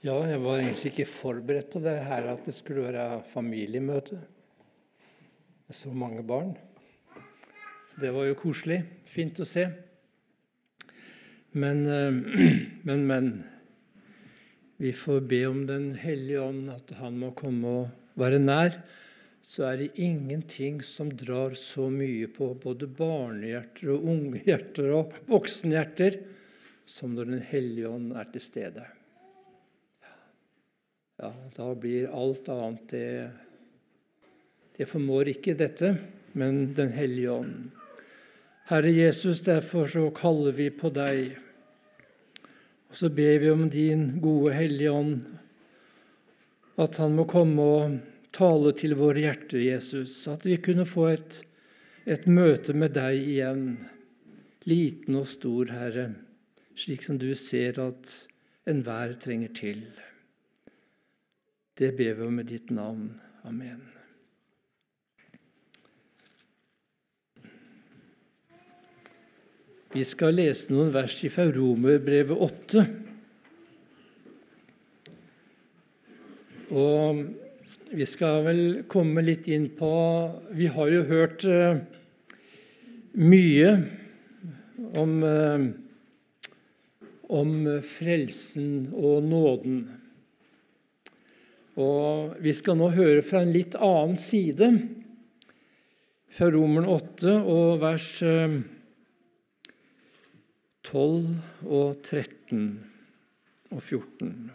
Ja, jeg var egentlig ikke forberedt på det her at det skulle være familiemøte med så mange barn. Så det var jo koselig. Fint å se. Men, eh, men, men. Vi får be om Den hellige ånd, at Han må komme og være nær. Så er det ingenting som drar så mye på både barnehjerter og ungehjerter og voksenhjerter som når Den hellige ånd er til stede. Ja, Da blir alt annet det Det formår ikke dette, men Den hellige ånd. Herre Jesus, derfor så kaller vi på deg. Og så ber vi om din gode Hellige Ånd, at han må komme og tale til våre hjerter, Jesus. At vi kunne få et, et møte med deg igjen, liten og stor, Herre slik som du ser at enhver trenger til. Det ber vi om i ditt navn. Amen. Vi skal lese noen vers fra Romerbrevet 8. Og vi skal vel komme litt inn på Vi har jo hørt uh, mye om uh, om frelsen og nåden. Og Vi skal nå høre fra en litt annen side, fra Romeren 8 og vers 12 eh, og 13 og 14.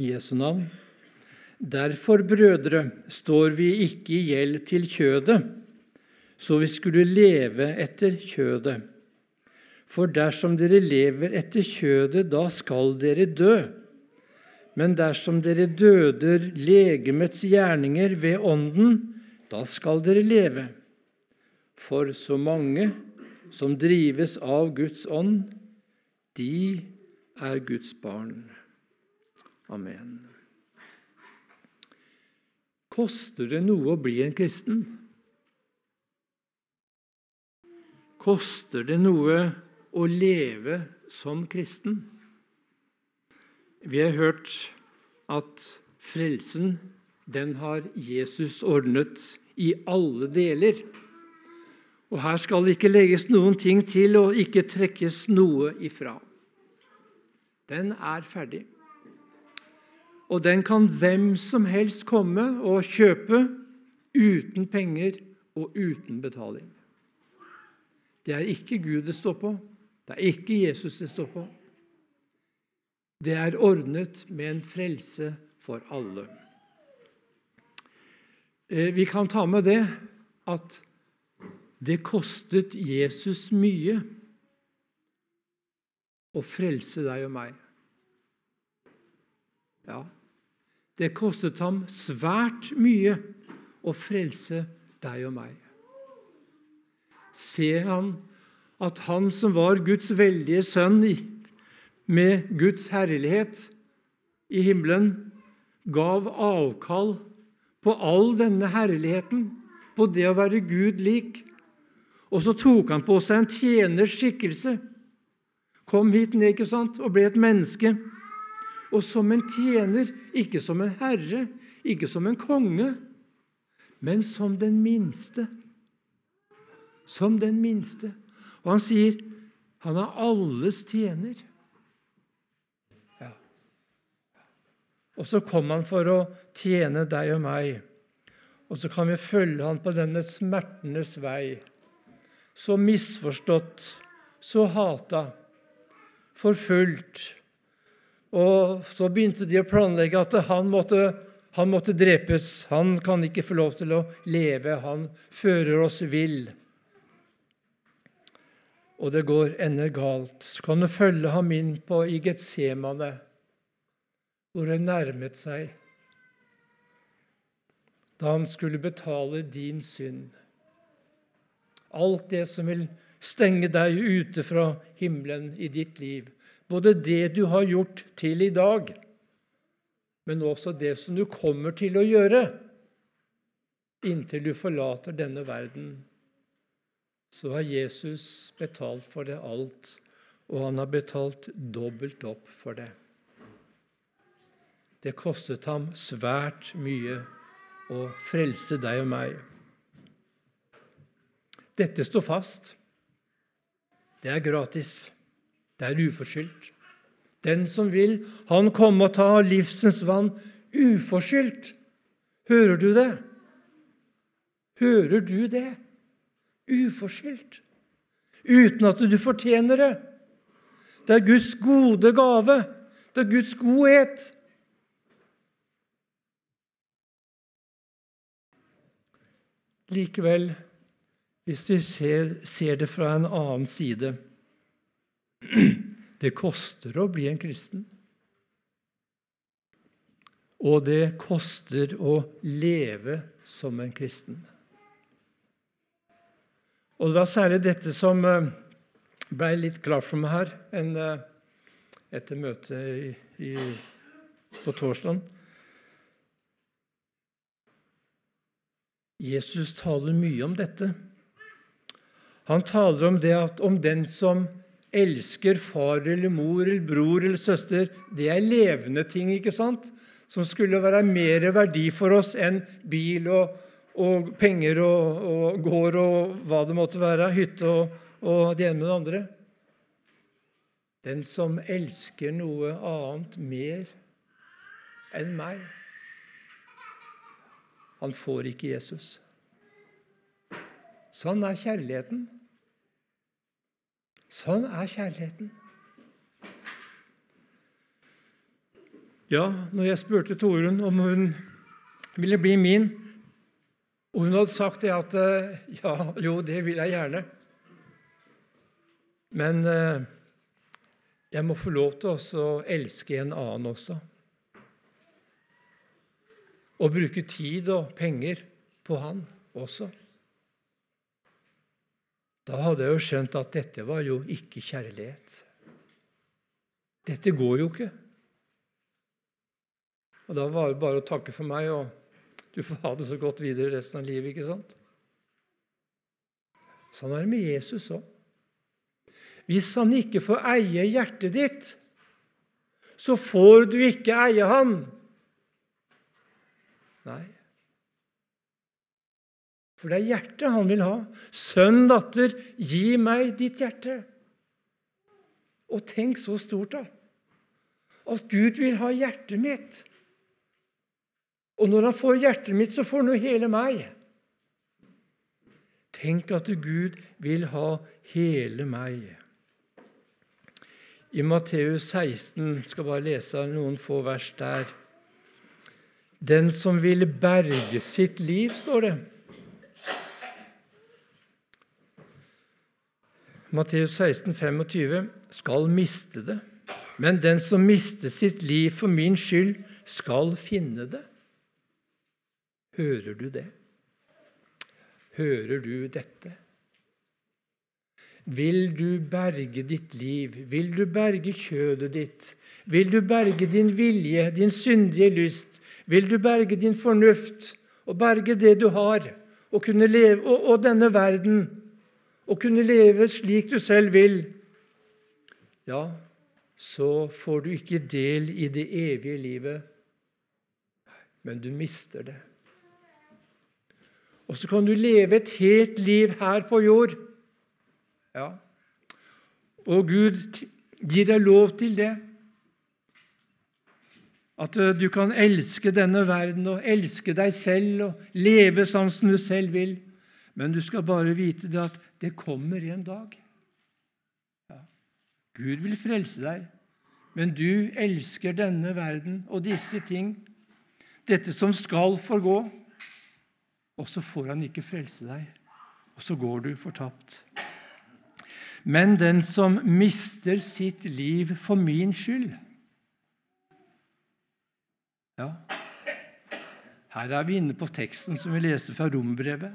I Jesu navn. Derfor, brødre, står vi ikke i gjeld til kjødet, så vi skulle leve etter kjødet. For dersom dere lever etter kjødet, da skal dere dø. Men dersom dere døder legemets gjerninger ved Ånden, da skal dere leve. For så mange som drives av Guds ånd, de er Guds barn. Amen. Koster det noe å bli en kristen? Koster det noe å leve som kristen. Vi har hørt at frelsen, den har Jesus ordnet i alle deler. Og her skal det ikke legges noen ting til og ikke trekkes noe ifra. Den er ferdig. Og den kan hvem som helst komme og kjøpe uten penger og uten betaling. Det er ikke Gud det står på, det er ikke Jesus det står på. Det er ordnet med en frelse for alle. Eh, vi kan ta med det at det kostet Jesus mye å frelse deg og meg. Ja, det kostet ham svært mye å frelse deg og meg. Ser han at han som var Guds veldige sønn med Guds herlighet i himmelen, gav avkall på all denne herligheten, på det å være Gud lik. Og så tok han på seg en tjeners skikkelse. Kom hit ned ikke sant, og ble et menneske. Og som en tjener, ikke som en herre, ikke som en konge, men som den minste. Som den minste. Og han sier han er alles tjener. Ja. Og så kom han for å tjene deg og meg. Og så kan vi følge han på denne smertenes vei. Så misforstått, så hata, forfulgt. Og så begynte de å planlegge at han måtte, han måtte drepes. Han kan ikke få lov til å leve. Han fører oss vill og det går ender galt, så kan du følge ham inn på i Getsemane, hvor det nærmet seg da han skulle betale din synd. Alt det som vil stenge deg ute fra himmelen i ditt liv. Både det du har gjort til i dag, men også det som du kommer til å gjøre inntil du forlater denne verden så har Jesus betalt for det alt, og han har betalt dobbelt opp for det. Det kostet ham svært mye å frelse deg og meg. Dette står fast. Det er gratis. Det er uforskyldt. Den som vil, han komme og ta livsens vann uforskyldt. Hører du det? Hører du det? Uforskyldt. Uten at du fortjener det. Det er Guds gode gave. Det er Guds godhet. Likevel, hvis vi ser, ser, det fra en annen side Det koster å bli en kristen. Og det koster å leve som en kristen. Og Det var særlig dette som blei ble litt klart for meg her en, eh, etter møtet på torsdag. Jesus taler mye om dette. Han taler om det at om den som elsker far eller mor eller bror eller søster, det er levende ting, ikke sant? Som skulle være mer verdi for oss enn bil og, og penger og, og, gård og hva det måtte være, hytte og, og det ene med det andre. Den som elsker noe annet mer enn meg han får ikke Jesus. Sånn er kjærligheten. Sånn er kjærligheten. Ja, når jeg spurte Torunn om hun ville bli min, og hun hadde sagt det at eh, ja, jo, det vil jeg gjerne. Men eh, jeg må få lov til å elske en annen også og bruke tid og penger på han også. Da hadde jeg jo skjønt at dette var jo ikke kjærlighet. Dette går jo ikke. Og da var det bare å takke for meg, og du får ha det så godt videre resten av livet. ikke sant? Sånn er det med Jesus òg. Hvis han ikke får eie hjertet ditt, så får du ikke eie han. Nei. For det er hjertet han vil ha. Sønn, datter, gi meg ditt hjerte. Og tenk så stort, da. At Gud vil ha hjertet mitt. Og når han får hjertet mitt, så får han jo hele meg. Tenk at Gud vil ha hele meg. I Matteus 16 skal bare lese noen få vers der. Den som vil berge sitt liv, står det. Matteus 16, 25, skal miste det. Men den som mister sitt liv for min skyld, skal finne det. Hører du det? Hører du dette? Vil du berge ditt liv? Vil du berge kjødet ditt? Vil du berge din vilje, din syndige lyst? Vil du berge din fornuft og berge det du har, og, leve, og, og denne verden, og kunne leve slik du selv vil, ja, så får du ikke del i det evige livet, men du mister det. Og så kan du leve et helt liv her på jord. Ja. Og Gud gir deg lov til det. At eh, du kan elske denne verden og elske deg selv og leve sånn som du selv vil. Men du skal bare vite det at det kommer en dag. Ja. Gud vil frelse deg, men du elsker denne verden og disse ting, dette som skal forgå, og så får han ikke frelse deg, og så går du fortapt. Men den som mister sitt liv for min skyld ja. Her er vi inne på teksten som vi leste fra Rombrevet.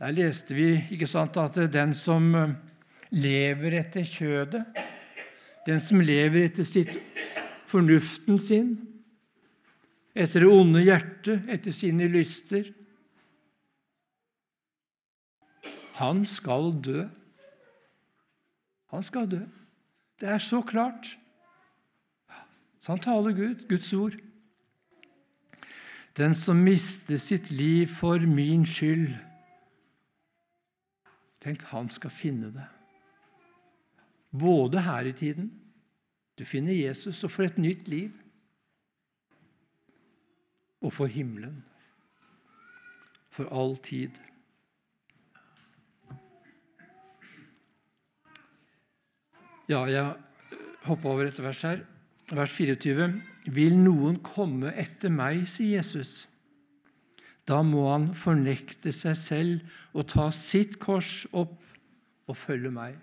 Der leste vi ikke sant, at den som eh, lever etter kjødet, den som lever etter sitt, fornuften sin, etter det onde hjertet, etter sine lyster Han skal dø. Han skal dø. Det er så klart. Så han taler Gud, Guds ord. Den som mister sitt liv for min skyld Tenk, han skal finne det. Både her i tiden Du finner Jesus og får et nytt liv. Og for himmelen. For all tid. Ja, jeg hopper over et vers her. Vers 24. Vil noen komme etter meg, sier Jesus. Da må han fornekte seg selv og ta sitt kors opp og følge meg.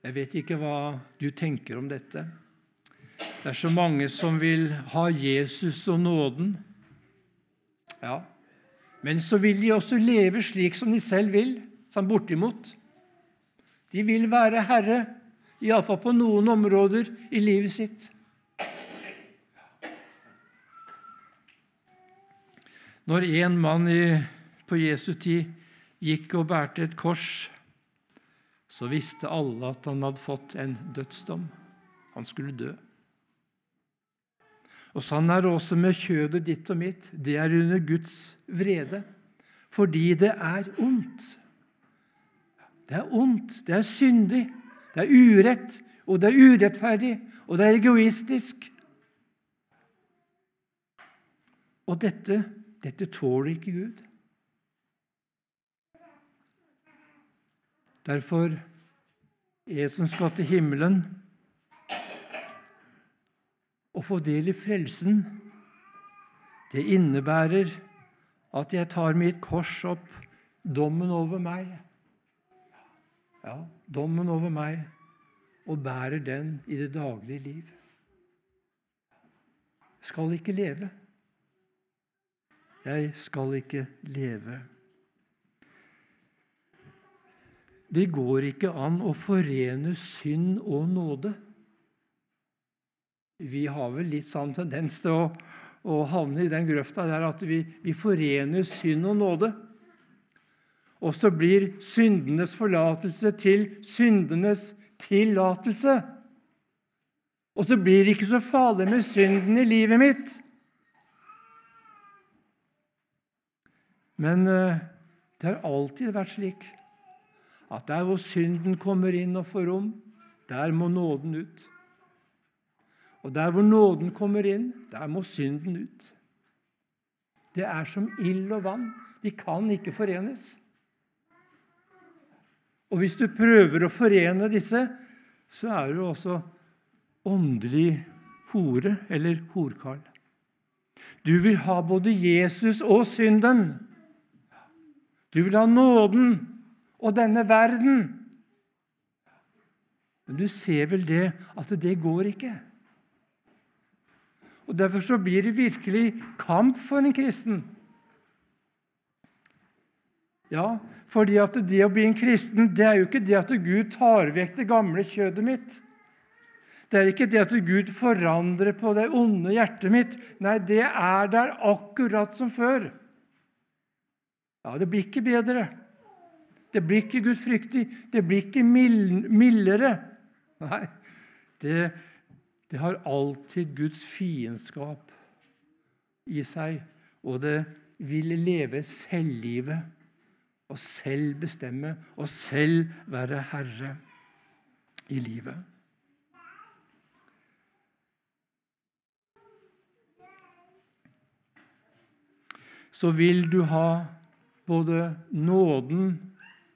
Jeg vet ikke hva du tenker om dette. Det er så mange som vil ha Jesus og nåden. Ja, men så vil de også leve slik som de selv vil, sånn bortimot. De vil være herre, iallfall på noen områder i livet sitt. Når en mann i, på Jesu tid gikk og bærte et kors, så visste alle at han hadde fått en dødsdom. Han skulle dø. Og Sånn er det også med kjødet ditt og mitt. Det er under Guds vrede, fordi det er ondt. Det er ondt, det er syndig, det er urett, og det er urettferdig, og det er egoistisk. Og dette, dette tåler ikke Gud. Derfor er som skal til himmelen å få del i frelsen, det innebærer at jeg tar mitt kors opp, dommen over meg ja, dommen over meg, og bærer den i det daglige liv. Jeg skal ikke leve. Jeg skal ikke leve. Det går ikke an å forene synd og nåde. Vi har vel litt sånn tendens til å, å havne i den grøfta der at vi, vi forener synd og nåde. Og så blir syndenes forlatelse til syndenes tillatelse. Og så blir det ikke så farlig med synden i livet mitt. Men eh, det har alltid vært slik at der hvor synden kommer inn og får rom, der må nåden ut. Og der hvor nåden kommer inn, der må synden ut. Det er som ild og vann. De kan ikke forenes. Og hvis du prøver å forene disse, så er du også åndelig hore eller horkarl. Du vil ha både Jesus og synden. Du vil ha nåden og denne verden. Men du ser vel det at det går ikke. Og Derfor så blir det virkelig kamp for en kristen. Ja, fordi at det å bli en kristen det er jo ikke det at Gud tar vekk det gamle kjødet mitt. Det er ikke det at Gud forandrer på det onde hjertet mitt. Nei, det er der akkurat som før. Ja, det blir ikke bedre. Det blir ikke gudfryktig. Det blir ikke mildere. Nei, det, det har alltid Guds fiendskap i seg, og det vil leve selvlivet og selv bestemme og selv være herre i livet. Så vil du ha både nåden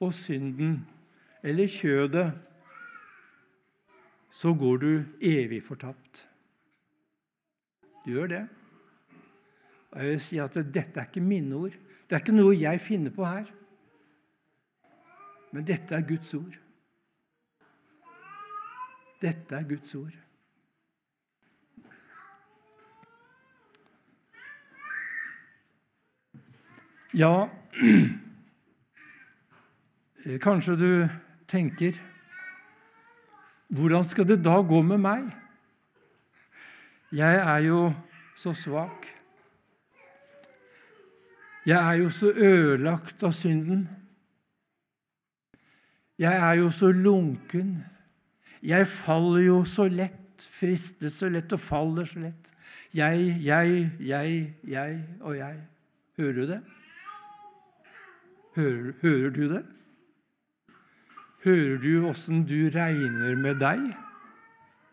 og synden, eller kjødet, så går du evig fortapt. Du gjør det. Og jeg vil si at Dette er ikke mine ord. Det er ikke noe jeg finner på her. Men dette er Guds ord. Dette er Guds ord. Ja, kanskje du tenker Hvordan skal det da gå med meg? Jeg er jo så svak. Jeg er jo så ødelagt av synden. Jeg er jo så lunken. Jeg faller jo så lett, fristes så lett og faller så lett. Jeg, jeg, jeg, jeg og jeg. Hører du det? Hører, hører du det? Hører du åssen du regner med deg?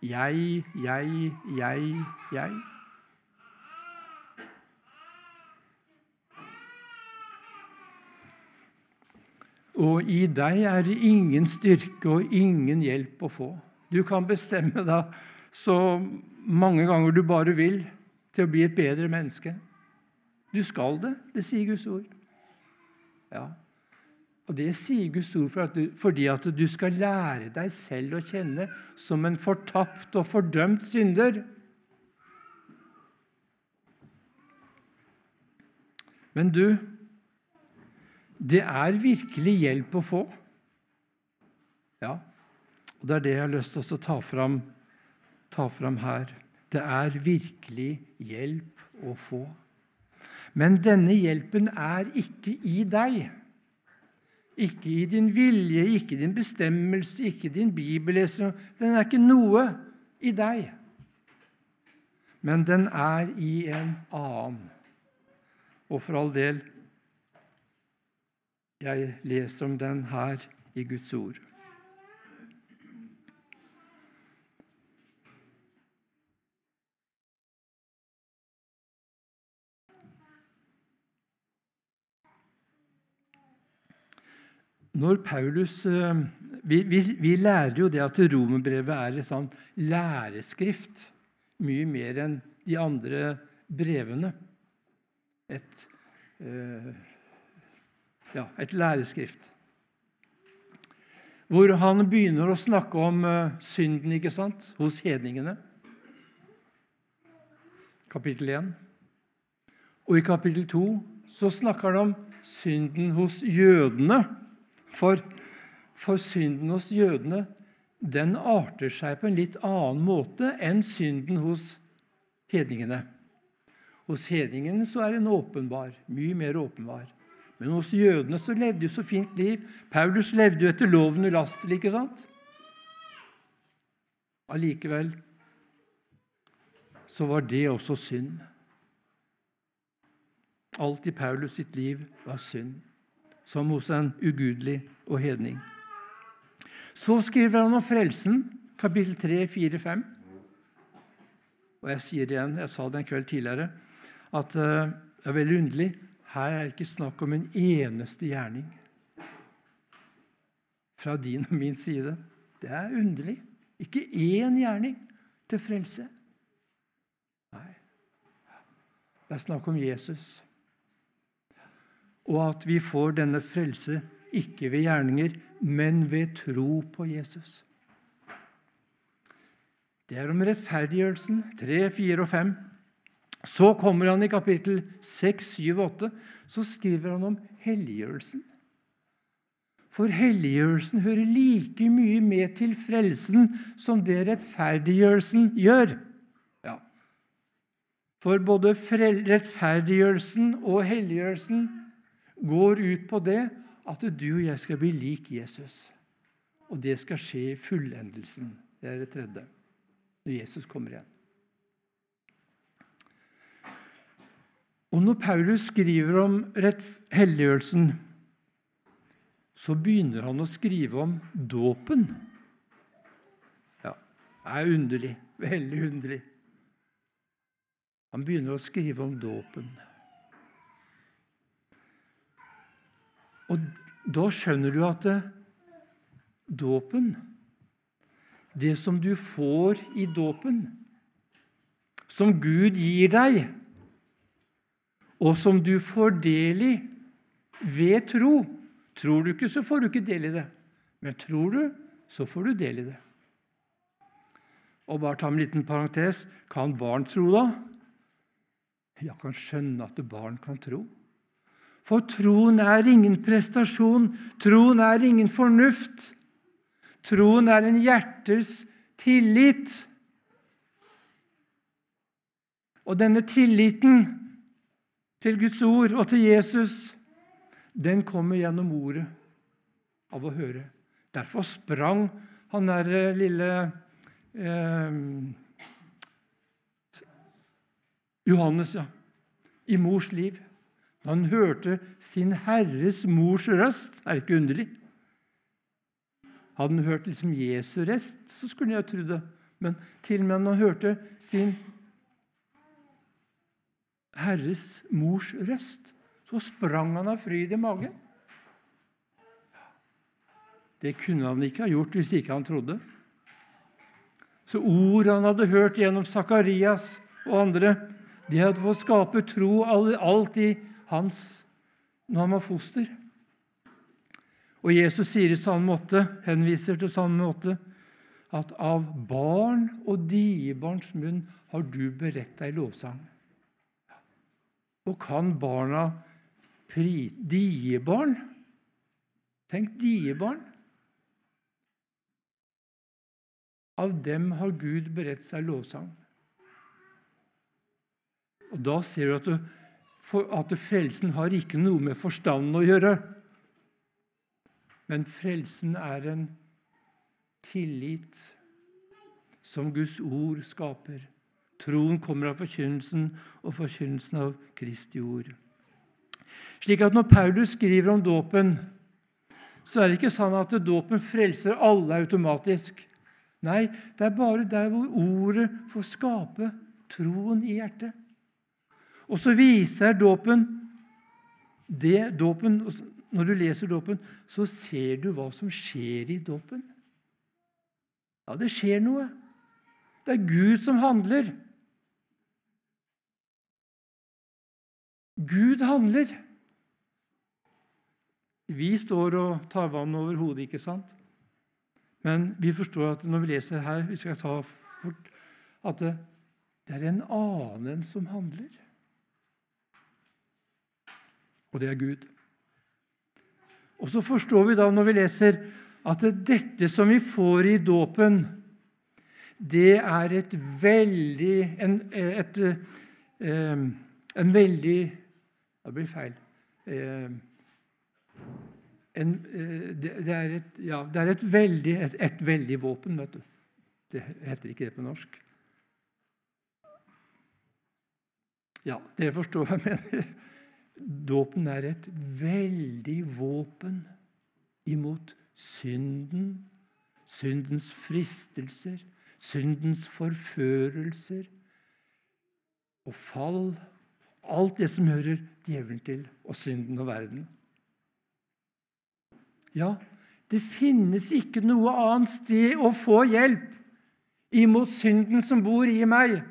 Jeg, jeg, jeg, jeg. Og i deg er det ingen styrke og ingen hjelp å få. Du kan bestemme deg så mange ganger du bare vil til å bli et bedre menneske. Du skal det. Det sier Guds ord. Ja. Og Det sier Guds ord for at du, fordi at du skal lære deg selv å kjenne som en fortapt og fordømt synder. Men du, det er virkelig hjelp å få. Ja, og det er det jeg har lyst til å ta fram, ta fram her. Det er virkelig hjelp å få. Men denne hjelpen er ikke i deg. Ikke i din vilje, ikke din bestemmelse, ikke din bibellesing. Den er ikke noe i deg. Men den er i en annen. Og for all del, jeg leser om den her i Guds ord. når Paulus eh, vi, vi, vi, lærer jo det at romerbrevet er et sånn læreskrift. Mye mer enn de andre brevene. Et, uh, ja, et læreskrift. Hvor han begynner å snakke om uh, synden ikke sant? hos hedningene. Kapittel 1. Og i kapittel 2 så snakker han om synden hos jødene for, for synden hos jødene den arter seg på en litt annen måte enn synden hos hedningene. Hos hedningene så er den åpenbar, mye mer åpenbar. Men hos jødene så levde de så fint liv. Paulus levde jo etter loven ulastelig, ikke sant? Allikevel så var det også synd. Alt i Paulus sitt liv var synd som hos en ugudelig og hedning. Så skriver han om frelsen, kapittel 3, 4, 5. Og jeg sier det igjen, jeg sa det en kveld tidligere, at uh, det er veldig underlig. Her er det ikke snakk om en eneste gjerning fra din og min side. Det er underlig. Ikke én gjerning til frelse. Nei. Det er snakk om Jesus og at vi får denne frelse ikke ved gjerninger, men ved tro på Jesus. Det er om rettferdiggjørelsen 3, 4 og 5. Så kommer han i kapittel 6, 7 og 8. Så skriver han om helliggjørelsen. For helliggjørelsen hører like mye med til frelsen som det rettferdiggjørelsen gjør. Ja. For både rettferdiggjørelsen og helliggjørelsen går ut på det at du og jeg skal bli lik Jesus. Og det skal skje i fullendelsen. Det er det tredje. Når Jesus kommer igjen. Og når Paulus skriver om helliggjørelsen, så begynner han å skrive om dåpen. Ja, det er underlig. Veldig underlig. Han begynner å skrive om dåpen. Og da skjønner du at dåpen, det som du får i dåpen, som Gud gir deg, og som du får del i ved tro Tror du ikke, så får du ikke del i det. Men tror du, så får du del i det. Og bare ta en liten parentes kan barn tro, da? Jeg kan skjønne at barn kan tro. For troen er ingen prestasjon, troen er ingen fornuft. Troen er en hjertes tillit. Og denne tilliten til Guds ord og til Jesus, den kommer gjennom ordet av å høre. Derfor sprang han der eh, lille eh, Johannes ja, i mors liv. Da han hørte sin Herres mors røst, er det ikke underlig? Hadde han hørt liksom Jesu rest, så skulle jeg tro det. Men til og med når han hørte sin Herres mors røst, så sprang han av fryd i magen. Det kunne han ikke ha gjort hvis ikke han trodde. Så ord han hadde hørt gjennom Sakarias og andre, de hadde fått skape tro alt i hans når han var foster. Og Jesus sier i Salme 8, henviser til Salme 8, at av barn og diebarns munn har du beredt deg lovsang. Og kan barna. Diebarn? Tenk diebarn. Av dem har Gud beredt seg lovsang. Og Da ser du at, du, at frelsen har ikke noe med forstanden å gjøre. Men frelsen er en tillit som Guds ord skaper. Troen kommer av forkynnelsen, og forkynnelsen av Kristi ord. Slik at når Paulus skriver om dåpen, så er det ikke sånn at dåpen frelser alle automatisk. Nei, det er bare der hvor ordet får skape troen i hjertet. Og så viser dåpen det dåpen, Når du leser dåpen, så ser du hva som skjer i dåpen. Ja, det skjer noe. Det er Gud som handler. Gud handler. Vi står og tar vann over hodet, ikke sant? Men vi forstår at når vi leser her, vi skal ta fort, at det, det er en annen som handler. Og det er Gud. Og så forstår vi da når vi leser at dette som vi får i dåpen, det er et veldig en, et, eh, en veldig Det blir feil. Eh, en, eh, det, er et, ja, det er et veldig, et, et veldig våpen, vet du. Det heter ikke det på norsk. Ja, dere forstår hva jeg mener. Dåpen er et veldig våpen imot synden, syndens fristelser, syndens forførelser og fall. Alt det som hører djevelen til, og synden og verden. Ja, det finnes ikke noe annet sted å få hjelp imot synden som bor i meg,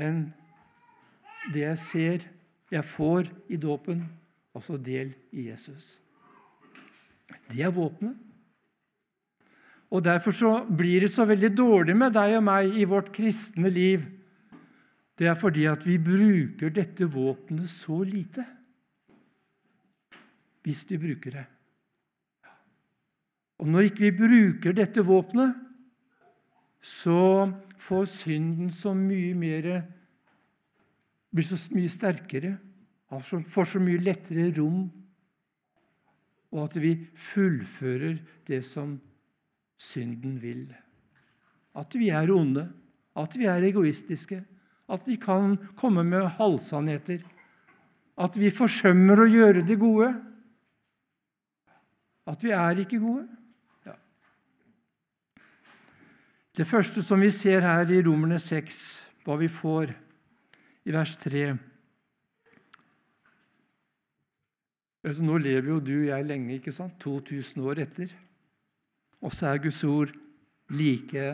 enn det jeg ser jeg får i dåpen, også del i Jesus. Det er våpenet. Og Derfor så blir det så veldig dårlig med deg og meg i vårt kristne liv. Det er fordi at vi bruker dette våpenet så lite. Hvis vi bruker det. Og når ikke vi bruker dette våpenet, så får synden så mye mer Blir så mye sterkere, får så mye lettere rom, og at vi fullfører det som synden vil. At vi er onde, at vi er egoistiske, at vi kan komme med halvsannheter. At vi forsømmer å gjøre det gode. At vi er ikke gode. Det første som vi ser her i Romerne 6, hva vi får i vers 3 altså, Nå lever jo du og jeg lenge, ikke sant? 2000 år etter. Og så er Guds ord like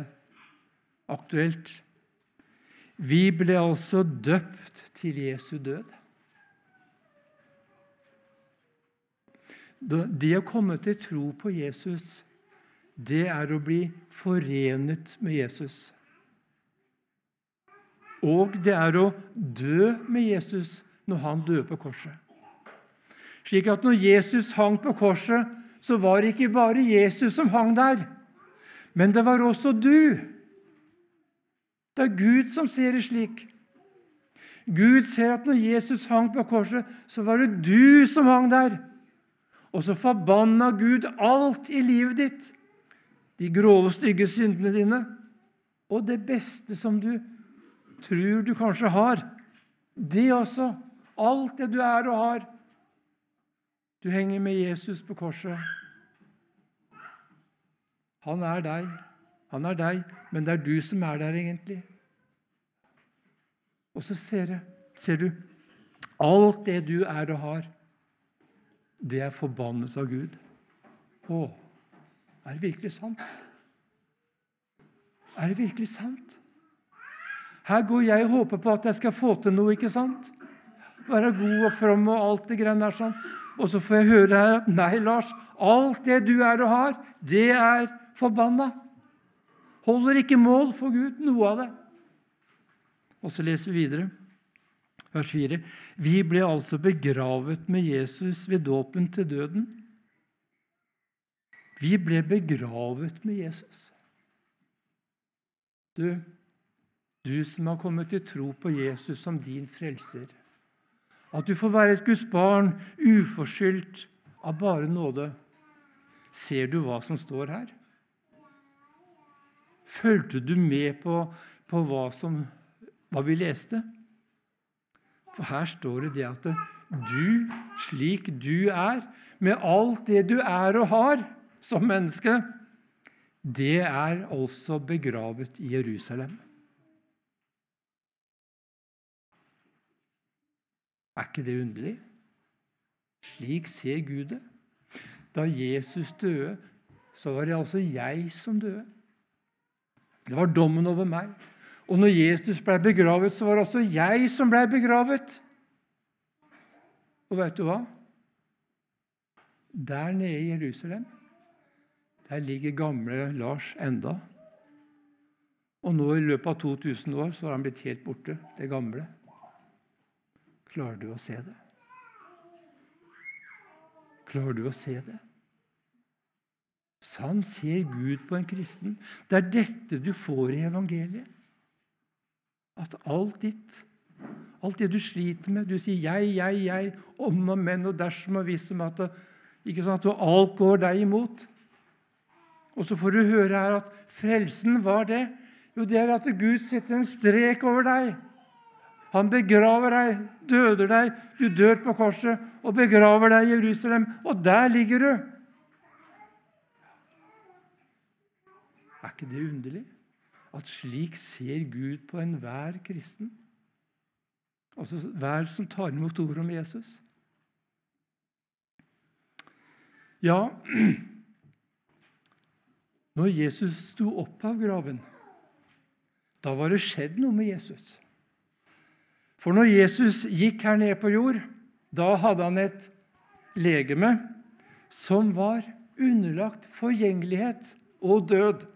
aktuelt. Vi ble altså døpt til Jesu død. Det å komme til tro på Jesus det er å bli forenet med Jesus. Og det er å dø med Jesus når han døde på korset. Slik at når Jesus hang på korset, så var det ikke bare Jesus som hang der, men det var også du. Det er Gud som ser det slik. Gud ser at når Jesus hang på korset, så var det du som hang der. Og så forbanna Gud alt i livet ditt. De grove, stygge syndene dine. Og det beste som du tror du kanskje har. Det også. Alt det du er og har. Du henger med Jesus på korset. Han er deg. Han er deg, men det er du som er der, egentlig. Og så ser, jeg, ser du alt det du er og har, det er forbannet av Gud. Å, er det virkelig sant? Er det virkelig sant? Her går jeg og håper på at jeg skal få til noe, ikke sant? Være god og from og alt det greiene der sånn. Og så får jeg høre her at nei, Lars, alt det du er og har, det er forbanna. Holder ikke mål for Gud, noe av det. Og så leser vi videre, vers 4. Vi ble altså begravet med Jesus ved dåpen til døden. Vi ble begravet med Jesus. Du, du som har kommet til tro på Jesus som din frelser. At du får være et Guds barn uforskyldt av bare nåde. Ser du hva som står her? Fulgte du med på, på hva, som, hva vi leste? For her står det det at du, slik du er, med alt det du er og har som menneske, det er altså begravet i Jerusalem. Er ikke det underlig? Slik ser Gud det. Da Jesus døde, så var det altså jeg som døde. Det var dommen over meg. Og når Jesus ble begravet, så var det også jeg som ble begravet. Og vet du hva? Der nede i Jerusalem, der ligger gamle Lars enda. Og nå i løpet av 2000 år så har han blitt helt borte, det gamle. Klarer du å se det? Klarer du å se det? Sånn ser Gud på en kristen. Det er dette du får i evangeliet. At alt ditt, alt det du sliter med Du sier 'jeg, jeg, jeg', om og men og dersom og hvis om at ikke sånn at alt går deg imot. Og så får du høre her at frelsen var det. Jo, det er at Gud setter en strek over deg. Han begraver deg, døder deg, du dør på korset og begraver deg i Jerusalem, og der ligger du. Er ikke det underlig? At slik ser Gud på enhver kristen. Altså hver som tar imot ordet om Jesus. Ja, når Jesus sto opp av graven, da var det skjedd noe med Jesus. For når Jesus gikk her nede på jord, da hadde han et legeme som var underlagt forgjengelighet og død.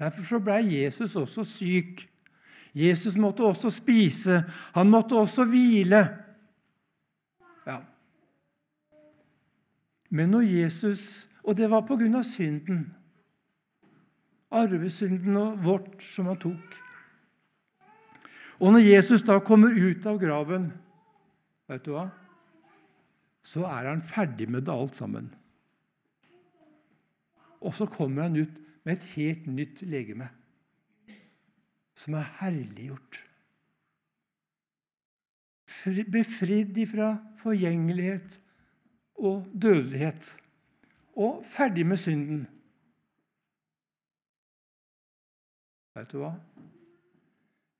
Derfor så ble Jesus også syk. Jesus måtte også spise. Han måtte også hvile. Ja. Men når Jesus Og det var på grunn av synden. Arvesynden og vårt som han tok. Og når Jesus da kommer ut av graven, vet du hva? så er han ferdig med det alt sammen. Og så kommer han ut med et helt nytt legeme, som er herliggjort. Befridd ifra forgjengelighet og dødelighet. Og ferdig med synden. Vet du hva?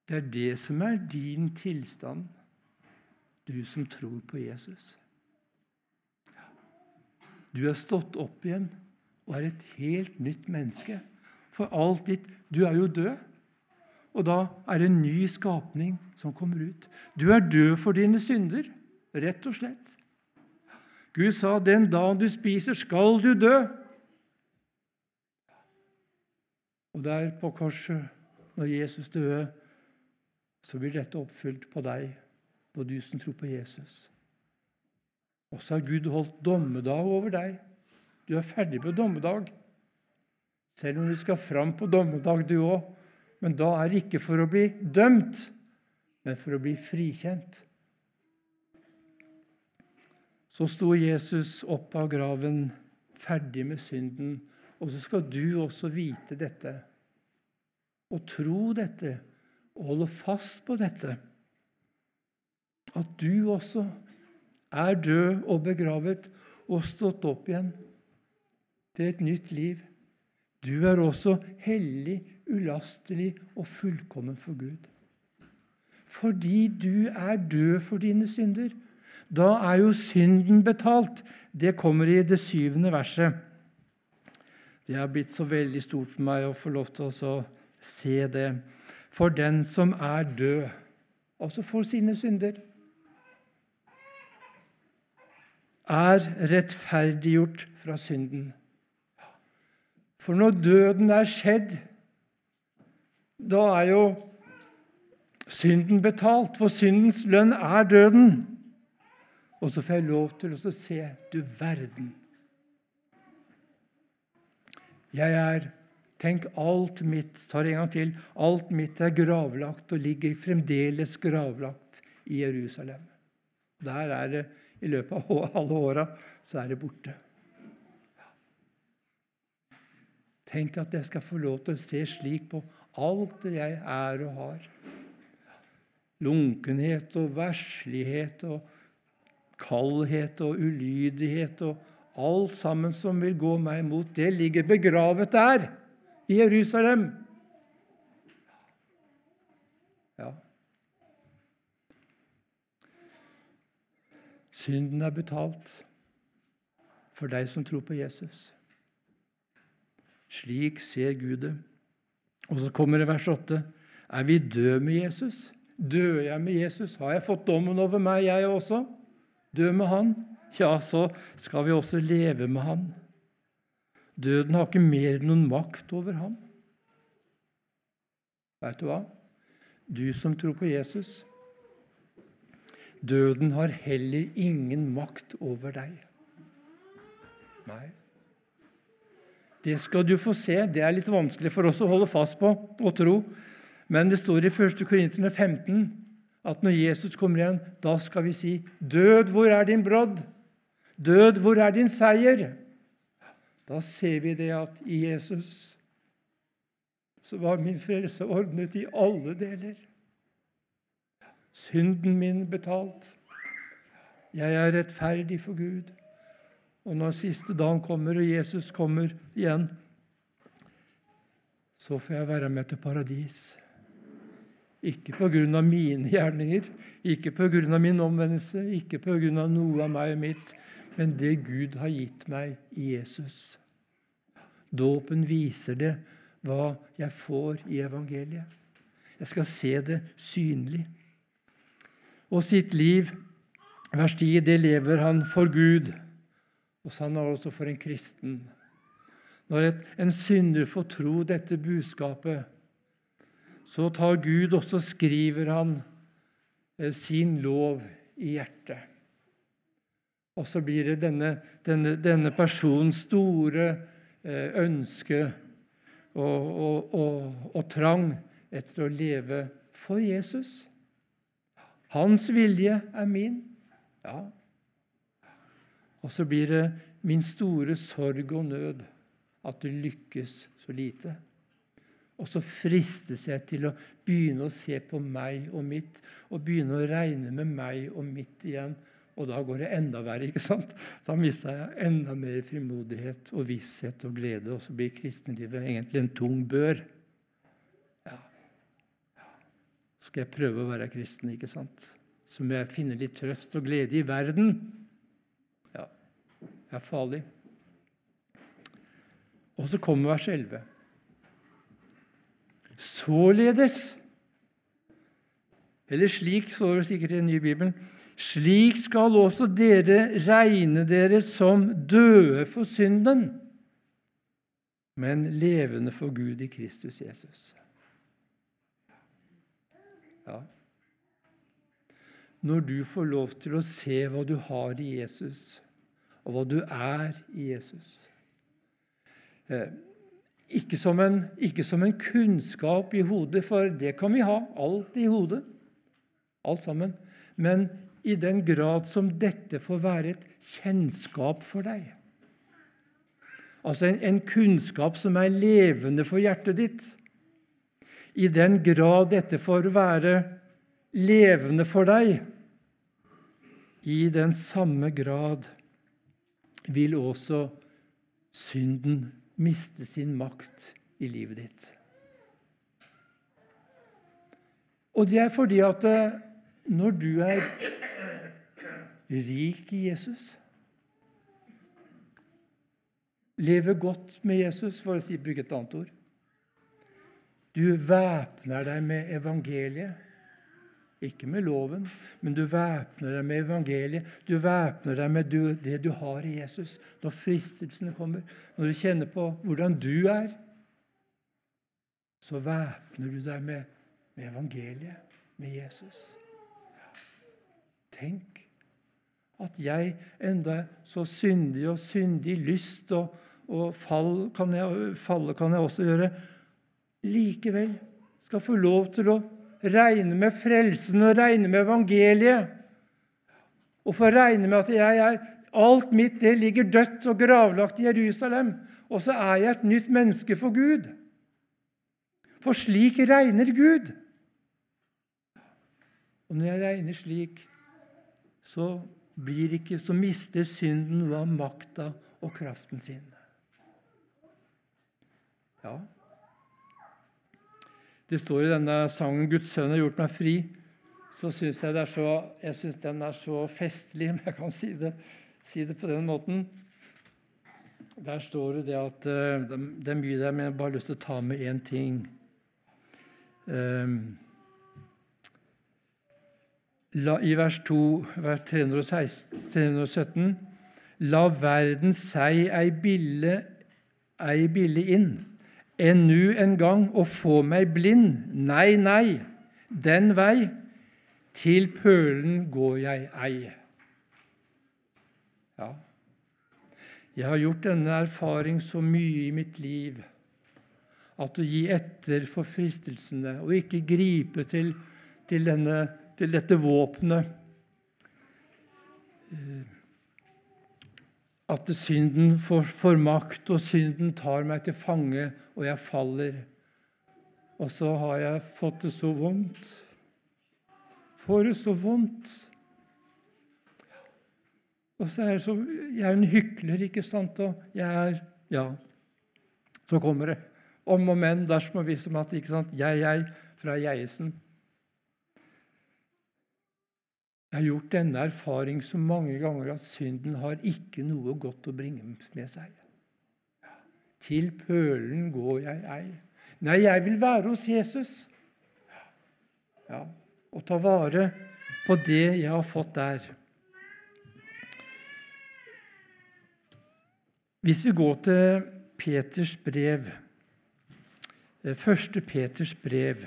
Det er det som er din tilstand, du som tror på Jesus. Du er stått opp igjen og er et helt nytt menneske. For alt ditt Du er jo død. Og da er det en ny skapning som kommer ut. Du er død for dine synder, rett og slett. Gud sa, 'Den dagen du spiser, skal du dø'. Og der på korset, når Jesus døde, så blir dette oppfylt på deg, på du som tror på Jesus. Og så har Gud holdt dommedag over deg. Du er ferdig på dommedag. Selv om du skal fram på dommedag, du òg. Men da er det ikke for å bli dømt, men for å bli frikjent. så sto Jesus opp av graven, ferdig med synden. Og så skal du også vite dette, og tro dette, og holde fast på dette. At du også er død og begravet og stått opp igjen til et nytt liv. Du er også hellig, ulastelig og fullkommen for Gud. Fordi du er død for dine synder. Da er jo synden betalt. Det kommer i det syvende verset. Det har blitt så veldig stort for meg å få lov til å se det. For den som er død, også for sine synder, er rettferdiggjort fra synden. For når døden er skjedd, da er jo synden betalt, for syndens lønn er døden. Og så får jeg lov til å se du verden. Jeg er Tenk, alt mitt tar en gang til, alt mitt er gravlagt og ligger fremdeles gravlagt i Jerusalem. Der er det i løpet av alle åra så er det borte. Tenk at jeg skal få lov til å se slik på alt det jeg er og har. Lunkenhet og verslighet og kaldhet og ulydighet og alt sammen som vil gå meg imot, det ligger begravet der, i Jerusalem. Ja. Synden er betalt for deg som tror på Jesus. Slik ser Gud det. Og så kommer det vers 8. Er vi døde med Jesus? Dør jeg med Jesus? Har jeg fått dommen over meg, jeg også? Død med Han? Ja, så skal vi også leve med Han. Døden har ikke mer noen makt over ham. Veit du hva? Du som tror på Jesus. Døden har heller ingen makt over deg. Nei. Det skal du få se. Det er litt vanskelig for oss å holde fast på og tro. Men det står i 1. Korinterne 15 at når Jesus kommer igjen, da skal vi si, 'Død, hvor er din brodd? Død, hvor er din seier?' Da ser vi det at i Jesus så var min frelse ordnet i alle deler. Synden min betalt. Jeg er rettferdig for Gud. Og når siste dagen kommer, og Jesus kommer igjen, så får jeg være med til paradis. Ikke av mine gjerninger, ikke av min omvendelse, ikke av noe av meg og mitt, men det Gud har gitt meg i Jesus. Dåpen viser det hva jeg får i evangeliet. Jeg skal se det synlig. Og sitt liv, vers 10, det lever han for Gud og sånn er også for en kristen. Når et, en synder får tro dette budskapet, så tar Gud også skriver han eh, sin lov i hjertet. Og så blir det denne, denne, denne personens store eh, ønske og, og, og, og trang etter å leve for Jesus. Hans vilje er min. Ja, og så blir det min store sorg og nød at du lykkes så lite. Og så fristes jeg til å begynne å se på meg og mitt, og begynne å regne med meg og mitt igjen. Og da går det enda verre. ikke sant? Da mister jeg enda mer frimodighet og visshet og glede, og så blir kristenlivet egentlig en tung bør. Ja. Skal jeg prøve å være kristen, ikke sant? Så må jeg finne litt trøst og glede i verden er farlig. Og så kommer vers 11. Således Eller slik står det sikkert i den nye Bibelen. Slik skal også dere regne dere som døde for synden, men levende for Gud i Kristus Jesus. Ja. Når du får lov til å se hva du har i Jesus, og hva du er i Jesus. Eh, ikke som, en, ikke som en kunnskap i hodet, for det kan vi ha. Alt i hodet. Alt sammen. Men i den grad som dette får være et kjennskap for deg. Altså en, en kunnskap som er levende for hjertet ditt. I den grad dette får være levende for deg, i den samme grad vil også synden miste sin makt i livet ditt. Og det er fordi at eh, når du er rik i Jesus Lever godt med Jesus, for å si, bruke et annet ord. Du væpner deg med evangeliet. Ikke med loven, men du væpner deg med evangeliet. Du væpner deg med det du har i Jesus. Når fristelsene kommer, når du kjenner på hvordan du er, så væpner du deg med, med evangeliet, med Jesus. Tenk at jeg enda så syndig og syndig lyst, og, og fall kan jeg, falle kan jeg også gjøre, likevel skal få lov til å regne med frelsen og regne med evangeliet. Og få regne med at jeg er, alt mitt det ligger dødt og gravlagt i Jerusalem. Og så er jeg et nytt menneske for Gud. For slik regner Gud. Og når jeg regner slik, så, ikke, så mister synden noe av makta og kraften sin. Ja, det står i denne sangen 'Guds sønn har gjort meg fri', så syns jeg, jeg synes den er så festlig, om jeg kan si det, si det, på den måten. Der står det at Det er mye der, men jeg har bare lyst til å ta med én ting. La, I vers 2, vers 316, 317 La verden seg ei bille, ei bille inn ennu en gang å få meg blind. Nei, nei, den vei, til pølen går jeg ei. Ja, jeg har gjort denne erfaring så mye i mitt liv at å gi etter for fristelsene og ikke gripe til, til, denne, til dette våpenet eh, at synden får, får, makt, og synden tar meg til fange, og jeg faller. Og så har jeg fått det så vondt. Får det så vondt. Og så er det så, Jeg er en hykler, ikke sant? Og jeg er Ja, så kommer det. Om og men, dersom og hvis om at ikke sant? Jeg, jeg, fra Geiesen. Jeg har gjort denne erfaring så mange ganger at synden har ikke noe godt å bringe med seg. Til pølen går jeg ei. Nei, jeg vil være hos Jesus. Ja, Og ta vare på det jeg har fått der. Hvis vi går til Peters brev, eh, første Peters brev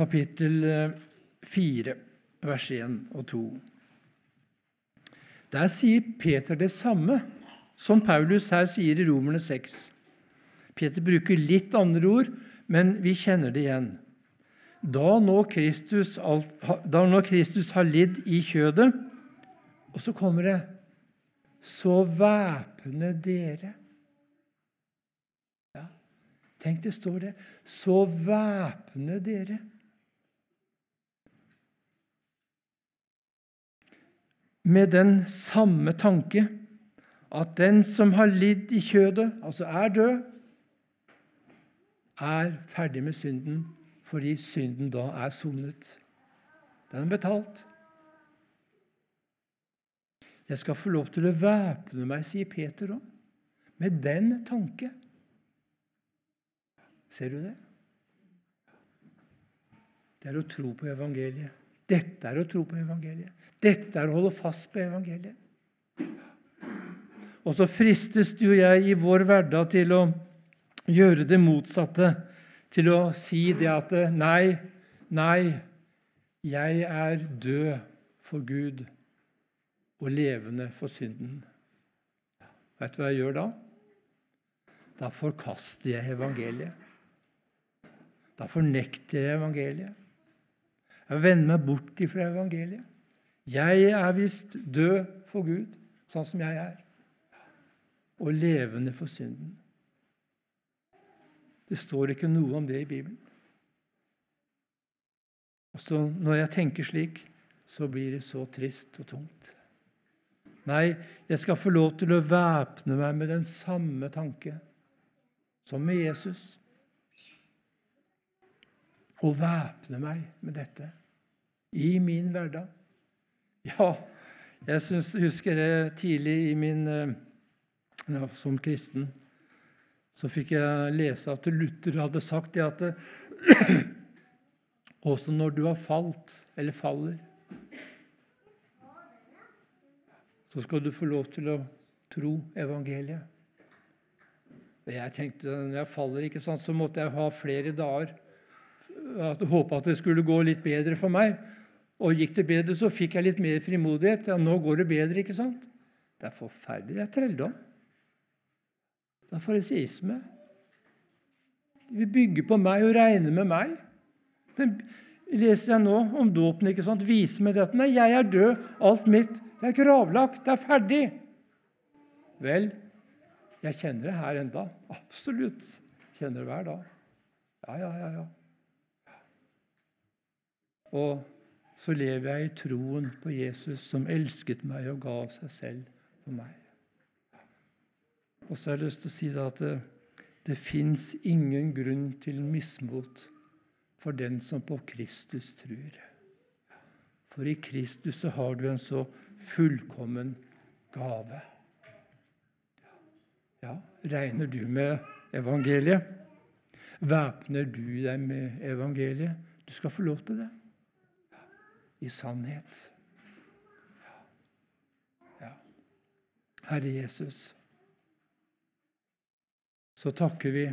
kapittel 4, eh, vers 1 og 2. Der sier Peter det samme som Paulus her sier i Romerne 6. Peter bruker litt andre ord, men vi kjenner det igjen. Da nå Kristus, da nå Kristus har lidd i kjødet Og så kommer det Så væpne dere. Ja, tenk det står det. Så væpne dere. Med den samme tanke at den som har lidd i kjødet, altså er død, er ferdig med synden fordi synden da er sonet. Den er betalt. Jeg skal få lov til å væpne meg, sier Peter òg, med den tanke. Ser du det? Det er å tro på evangeliet. Dette er å tro på evangeliet. Dette er å holde fast på evangeliet. Og så fristes du og jeg i vår hverdag til å gjøre det motsatte. Til å si det at nei, nei, jeg er død for Gud og levende for synden. Vet du hva jeg gjør da? da forkaster jeg evangeliet. Da fornekter jeg evangeliet. Jeg vender meg bort ifra evangeliet. Jeg er visst død for Gud, sånn som jeg er, og levende for synden. Det står ikke noe om det i Bibelen. Og Når jeg tenker slik, så blir det så trist og tungt. Nei, jeg skal få lov til å væpne meg med den samme tanke som med Jesus. Og væpne meg med dette i min hverdag. Ja, jeg synes, husker det tidlig i min eh, ja, Som kristen så fikk jeg lese at Luther hadde sagt det at også når du har falt, eller faller, så skal du få lov til å tro evangeliet. Jeg tenkte når jeg faller, ikke sant, så måtte jeg ha flere dager og håpe at det skulle gå litt bedre for meg. Og gikk det bedre, så fikk jeg litt mer frimodighet. Ja, nå går det bedre, ikke sant? Det er forferdelig. Det er trelldom. Det er fariseisme. De vil bygge på meg og regne med meg. Men leser jeg nå om dåpen, ikke sant? viser meg dette. Nei, jeg er død. Alt mitt det er gravlagt. Det er ferdig. Vel, jeg kjenner det her enda. Absolutt. Kjenner det hver dag. Ja, ja, ja. ja. Og så lever jeg i troen på Jesus, som elsket meg og ga seg selv for meg. Og så har jeg lyst til å si det at det, det fins ingen grunn til mismot for den som på Kristus tror. For i Kristus så har du en så fullkommen gave. Ja, regner du med evangeliet? Væpner du deg med evangeliet? Du skal få lov til det. I sannhet. Ja. Herre Jesus, så takker vi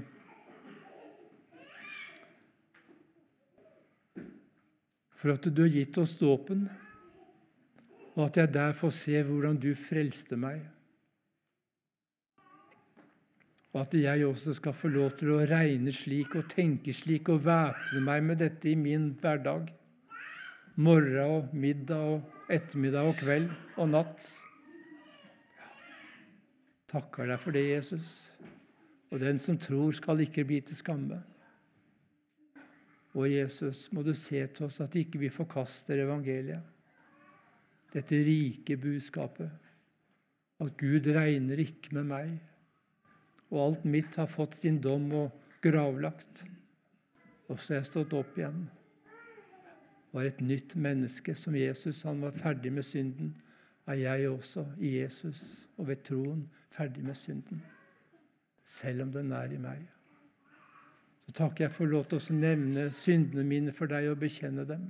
for at du har gitt oss dåpen, og at jeg der får se hvordan du frelste meg. Og at jeg også skal få lov til å regne slik og tenke slik og væpne meg med dette i min hverdag. Morgen og middag og ettermiddag og kveld og natt. Takker deg for det, Jesus. Og den som tror, skal ikke bli til skamme. Og Jesus, må du se til oss at ikke vi forkaster evangeliet. Dette rike budskapet. At Gud regner ikke med meg. Og alt mitt har fått sin dom og gravlagt. Og så er jeg stått opp igjen. Var et nytt menneske som Jesus. Han var ferdig med synden. Er jeg også i Jesus og ved troen ferdig med synden? Selv om den er i meg. Så takker jeg for lov til å nevne syndene mine for deg og bekjenne dem.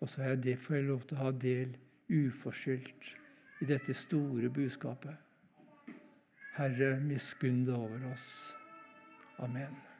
Og så jeg det får jeg lov til å ha del uforskyldt i dette store budskapet. Herre, miskunn det over oss. Amen.